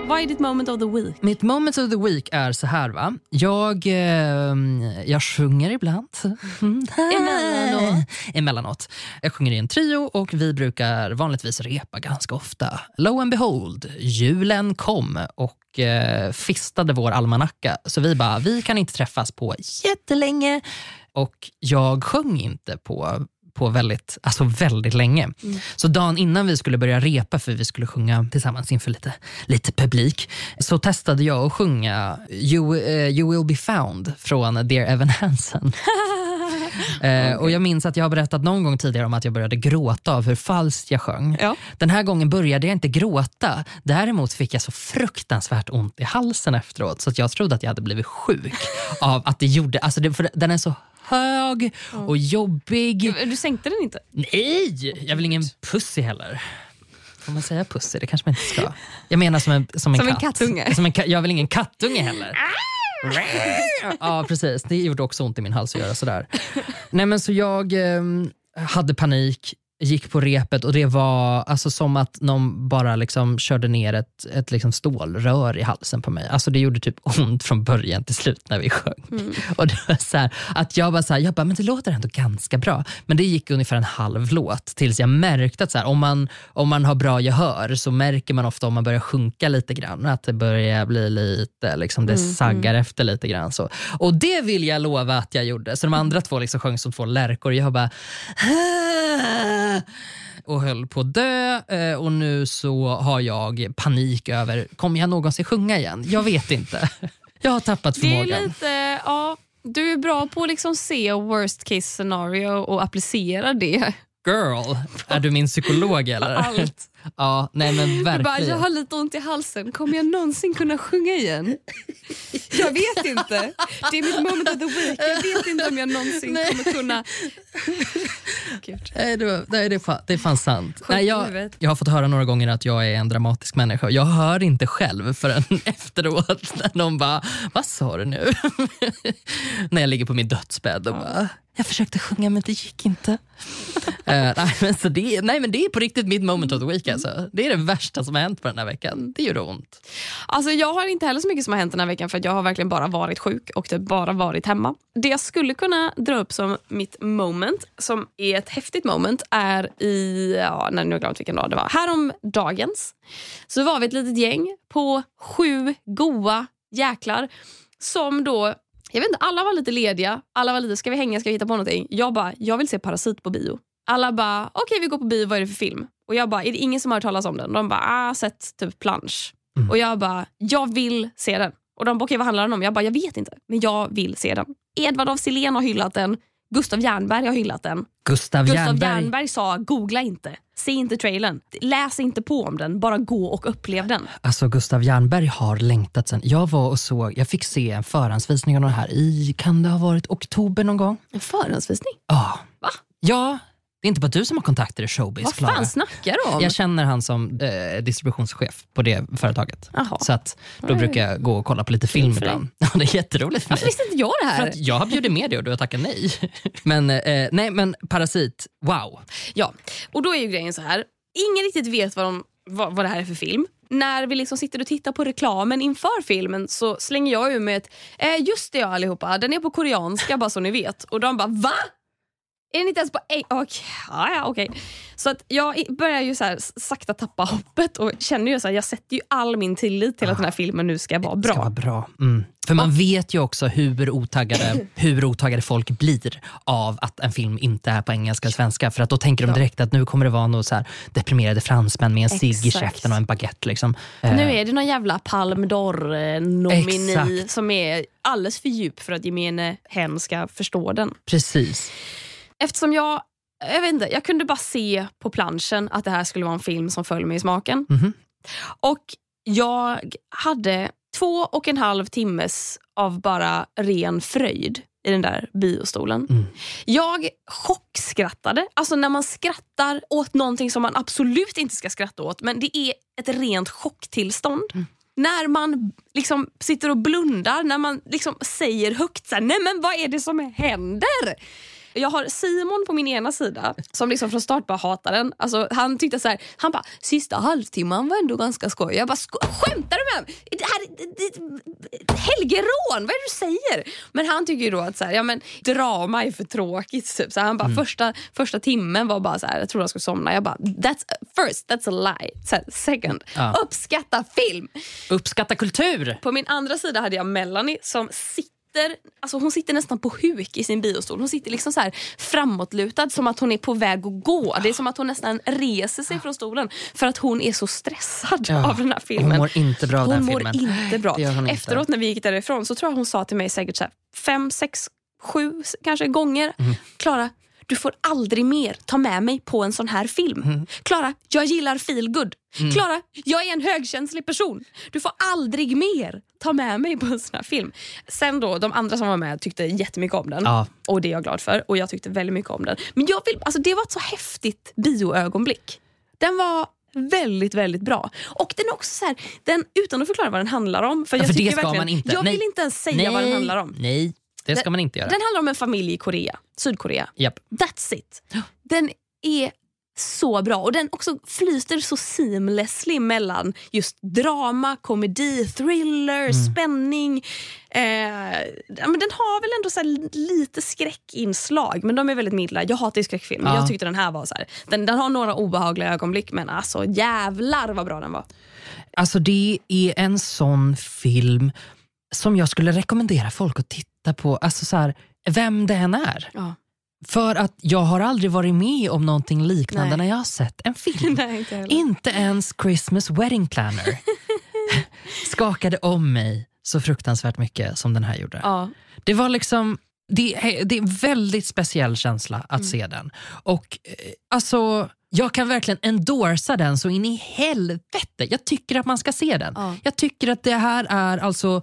Vad är ditt moment of the week? Mitt moment of the week är så här. va. Jag, eh, jag sjunger ibland. Emellanåt. Emellanåt. Jag sjunger i en trio och vi brukar vanligtvis repa ganska ofta. Lo and behold, julen kom och eh, fistade vår almanacka. Så vi bara, vi kan inte träffas på jättelänge. Och jag sjöng inte på på väldigt, alltså väldigt länge. Mm. Så dagen innan vi skulle börja repa, för vi skulle sjunga tillsammans inför lite, lite publik, så testade jag att sjunga You, eh, you will be found från Dear Evan Hansen. Eh, och Jag minns att jag har berättat någon gång tidigare om att jag började gråta av hur falskt jag sjöng. Ja. Den här gången började jag inte gråta. Däremot fick jag så fruktansvärt ont i halsen efteråt så jag trodde att jag hade blivit sjuk av att det gjorde... Alltså det, för den är så hög och jobbig. Du sänkte den inte? Nej, jag vill ingen pussy heller. Får man säga pussy? Det kanske man inte ska. Jag menar som en, som en Som en katt. kattunge. Som en ka- jag vill ingen kattunge heller. ja, precis. Det gjorde också ont i min hals att göra sådär. Nej, men så jag ehm, hade panik, gick på repet och det var alltså som att någon bara liksom körde ner ett, ett liksom stålrör i halsen på mig. Alltså det gjorde typ ont från början till slut när vi sjöng. Och det var så här, att jag bara, så här, jag bara, men det låter ändå ganska bra. Men det gick ungefär en halv låt tills jag märkte att så här, om, man, om man har bra gehör så märker man ofta om man börjar sjunka lite grann att det börjar bli lite, liksom, det saggar efter lite grann. Så. Och det vill jag lova att jag gjorde. Så de andra två liksom sjöng som två lärkor. Jag bara och höll på att dö eh, och nu så har jag panik över, kommer jag någonsin sjunga igen? Jag vet inte. Jag har tappat Det är förmågan. lite, ja, du är bra på att liksom se worst case scenario och applicera det. Girl, är du min psykolog eller? Allt. Ja, nej men Du bara, verkligen. jag har lite ont i halsen, kommer jag någonsin kunna sjunga igen? Jag vet inte. Det är mitt moment of the week. Jag vet inte om jag någonsin Nej. kommer kunna... Gud. Nej, det, var, nej, det, är fan, det är fan sant. Nej, jag, jag har fått höra några gånger att jag är en dramatisk människa. Jag hör inte själv förrän efteråt när någon bara, vad sa du nu? när jag ligger på min dödsbädd och bara, jag försökte sjunga men det gick inte. Eh, nej, men så det, nej men det är på riktigt mitt moment of the week. Alltså. Det är det värsta som har hänt på den här veckan. Det gjorde ont. Alltså jag har inte heller så mycket som har hänt den här veckan för att jag har verkligen bara varit sjuk och typ bara varit hemma. Det jag skulle kunna dra upp som mitt moment, som är ett häftigt moment, är i, ja, nej, nu har jag glömt vilken dag det var, häromdagens så var vi ett litet gäng på sju goa jäklar som då jag vet inte, alla var lite lediga. Alla var lite, ska vi hänga, ska vi hitta på någonting? Jag bara, jag vill se Parasit på bio. Alla bara, okej vi går på bio, vad är det för film? Och jag bara, är det ingen som har hört talas om den? De bara, ah, sett typ plansch. Mm. Och jag bara, jag vill se den. Och de bara, okej vad handlar den om? Jag bara, jag vet inte, men jag vill se den. Edvard af Sillén har hyllat den. Gustav Jernberg har hyllat den. Gustav, Gustav Jernberg. Jernberg sa, googla inte. Se inte trailern. Läs inte på om den. Bara gå och upplev den. Alltså Gustav Jernberg har längtat sen. Jag var och såg, jag fick se en förhandsvisning av den här i, kan det ha varit oktober någon gång? En förhandsvisning? Ja. Va? Ja, det är inte bara du som har kontakter i showbiz, Vad fan snackar du om? Jag känner han som eh, distributionschef på det företaget. Jaha. Så att då Nej. brukar jag gå och kolla på lite film för ibland. Ja, det är jätteroligt för Varför mig. visste inte jag det För här? att jag har bjudit med dig och du har tackat nej. Men, eh, nej, men Parasit, wow. Ja, och då är ju grejen så här. Ingen riktigt vet vad, de, vad, vad det här är för film. När vi liksom sitter och tittar på reklamen inför filmen så slänger jag ur med ett eh, just det ja allihopa, den är på koreanska bara så ni vet. Och de bara va? Är den inte ens på eng- Okej, ja, ja, okej. Så att jag börjar ju så sakta tappa hoppet och känner ju så här, jag sätter ju all min tillit till att den här filmen nu ska vara Det ska bra. vara bra. Mm. För man vet ju också hur otaggade, hur otaggade folk blir av att en film inte är på engelska och svenska. För att då tänker de direkt att nu kommer det vara något så deprimerade fransmän med en cigg i käften och en baguette. Liksom. Eh, Nu är det någon jävla Palme d'Or-nomini som är alldeles för djup för att gemene hen ska förstå den. Precis. Eftersom jag, jag vet inte, jag kunde bara se på planschen att det här skulle vara en film som föll mig i smaken. Mhm. Och jag hade två och en halv timmes av bara ren fröjd i den där biostolen. Mm. Jag chockskrattade. Alltså när man skrattar åt någonting som man absolut inte ska skratta åt men det är ett rent chocktillstånd. Mm. När man liksom sitter och blundar, när man liksom säger högt så här, nej men vad är det som händer? Jag har Simon på min ena sida som liksom från start bara hatar den. Alltså, han tyckte så här, han bara sista halvtimman var ändå ganska skoj. Jag bara skämtar du med mig? Det här, det, det, Helgerån, vad är det du säger? Men han tycker ju då att så här, ja, men, drama är för tråkigt. Typ. Så han bara, första, första timmen var bara så här, jag tror jag skulle somna. Jag bara, that's, first that's a lie. Så här, second, Ja. uppskatta film. Uppskatta kultur. På min andra sida hade jag Melanie som sitter sitter, alltså hon sitter nästan på huk i sin biostol. Hon sitter liksom så här framåtlutad som att hon är på väg att gå. Det är som att hon nästan reser sig från stolen för att hon är så stressad Ja, av den här Hon filmen. mår inte bra av Hon den filmen. inte bra. Hon inte. Efteråt när vi gick därifrån så tror jag hon sa till mig säkert så här, fem, sex, sju kanske gånger. Mm. Klara, du får aldrig mer ta med mig på en sån här film. Mm. Klara, jag gillar feelgood. Klara, jag är en högkänslig person. Du får aldrig mer ta med mig på en sån här film. Sen då, de andra som var med tyckte jättemycket om den. Ja. Och det är jag glad för. Och jag tyckte väldigt mycket om den. Men jag vill, alltså det var ett så häftigt bioögonblick. Den var väldigt, väldigt bra. Och den är också så här, den, utan att förklara vad den handlar om. För, Ja, jag för det tycker verkligen-. Jag Nej. vill inte ens säga Nej, vad den handlar om. Nej, det ska Den- man inte göra. Den handlar om en familj i Korea, Sydkorea. Japp. That's it. Den är så bra och den också flyter så seamlessly mellan just drama, komedi, thriller, Mm. spänning. Eh, men den har väl ändå så lite skräckinslag men de är väldigt milda. Jag hatar ju skräckfilmer. Ja. Jag tyckte den här var så här. Den, den har några obehagliga ögonblick men alltså jävlar vad bra den var. Alltså det är en sån film som jag skulle rekommendera folk att titta på, alltså så här, vem det än är. Ja. För att jag har aldrig varit med om någonting liknande Nej. när jag har sett en film. Nej, inte. Inte ens Christmas wedding planner skakade om mig så fruktansvärt mycket som den här gjorde. Ja. Det var liksom det är, det är en väldigt speciell känsla att Mm. se den. Och eh, alltså, Jag kan verkligen endorsa den så in i helvete. Jag tycker att man ska se den. Ja. Jag tycker att det här är alltså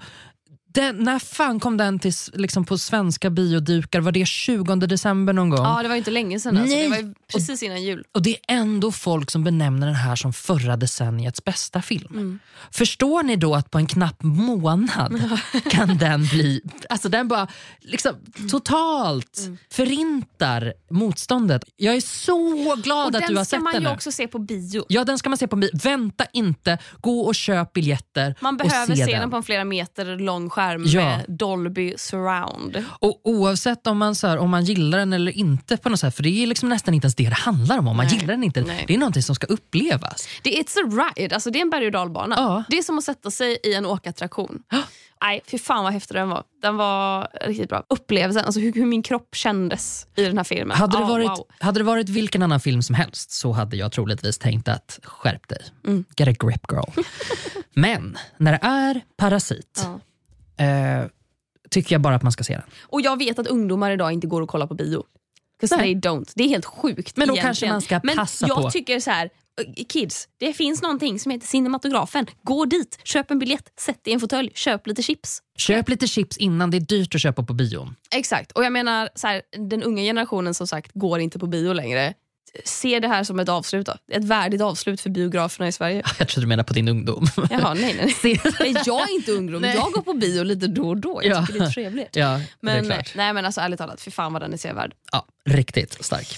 den, när fan kom den till, liksom på svenska biodukar? Var det 20 december någon gång? ja, det var inte länge sedan. Alltså. Det var precis innan jul. Och det är ändå folk som benämner den här som förra decenniets bästa film. Mm. Förstår ni då att på en knapp månad kan den bli... Alltså den bara liksom totalt Mm. förintar motståndet. Jag är så glad att du har den ska sett man den ju nu. också se på bio. Ja, den ska man se på bio. Vänta inte, gå och köp biljetter Man behöver se se den. den på en flera meter lång skärm Ja. med Dolby surround. Och oavsett om man, så här, om man gillar den eller inte, på något sätt, för det är liksom nästan inte ens det det handlar om. om man Nej. gillar den inte. Nej. Det är någonting som ska upplevas. Det är it's a ride, alltså det är en berg och dalbana. Ja. Det är som att sätta sig i en åkattraktion. Nej, fy fan vad häftig den var. Den var riktigt bra. Upplevelsen, alltså hur, hur min kropp kändes i den här filmen. Hade det, Ja, varit, wow. hade det varit vilken annan film som helst så hade jag troligtvis tänkt att skärp dig. Mm. Get a grip girl. Men när det är Parasit Ja. Eh, tycker jag bara att man ska se den. Och jag vet att ungdomar idag inte går och kollar på bio. 'Cause Nej. they don't. Det är helt sjukt Men då egentligen. kanske man ska Men passa jag på. tycker så här, eh, kids, det finns någonting som heter cinematografen. Gå dit, köp en biljett, sätt dig i en fåtölj, köp lite chips. Köp lite chips innan, det är dyrt att köpa på bion. Exakt. Och jag menar, så här, den unga generationen som sagt går inte på bio längre. Se det här som ett avslut. Då. Ett värdigt avslut för biograferna i Sverige. Jag tror du menar på din ungdom. Jaha, nej, nej. Se- nej jag är inte ungdom. Nej. Jag går på bio lite då och då. Jag Ja. tycker det är trevligt. ja, det Men, är klart. nej, men alltså, ärligt talat, för fan vad den är sevärd. Ja, riktigt stark.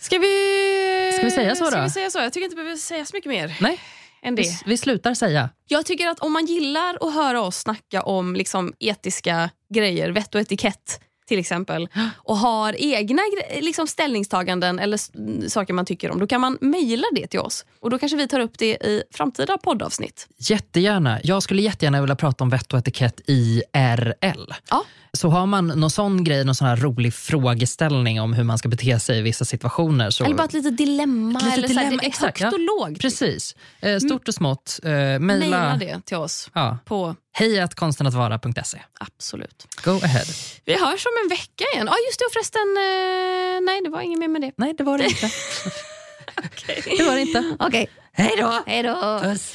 Ska vi... Ska vi säga så då? Ska vi säga så? Jag tycker inte vi behöver säga så mycket mer Nej, än vi, det. vi slutar säga. Jag tycker att om man gillar att höra oss snacka om liksom, etiska grejer, vett och etikett till exempel, och har egna liksom, ställningstaganden eller saker man tycker om, då kan man mejla det till oss. Och Då kanske vi tar upp det i framtida poddavsnitt. Jättegärna. Jag skulle jättegärna vilja prata om vett och etikett i RL. Ja. Så har man någon sån grej, någon sån här rolig frågeställning om hur man ska bete sig i vissa situationer. Så... Eller bara ett litet dilemma. Ett litet eller så här, dilemma, det är exakt, högt och lågt. Precis. Eh, stort och smått. Eh, Mejla det till oss. ja. på hejatkonstenatvara.se. Absolut. Go ahead. Vi hörs om en vecka igen. Ja, just det. Och förresten, eh, nej det var inget mer med det. Nej, det var det inte. Det var det inte. Okej. Hej då. Hej då. Puss.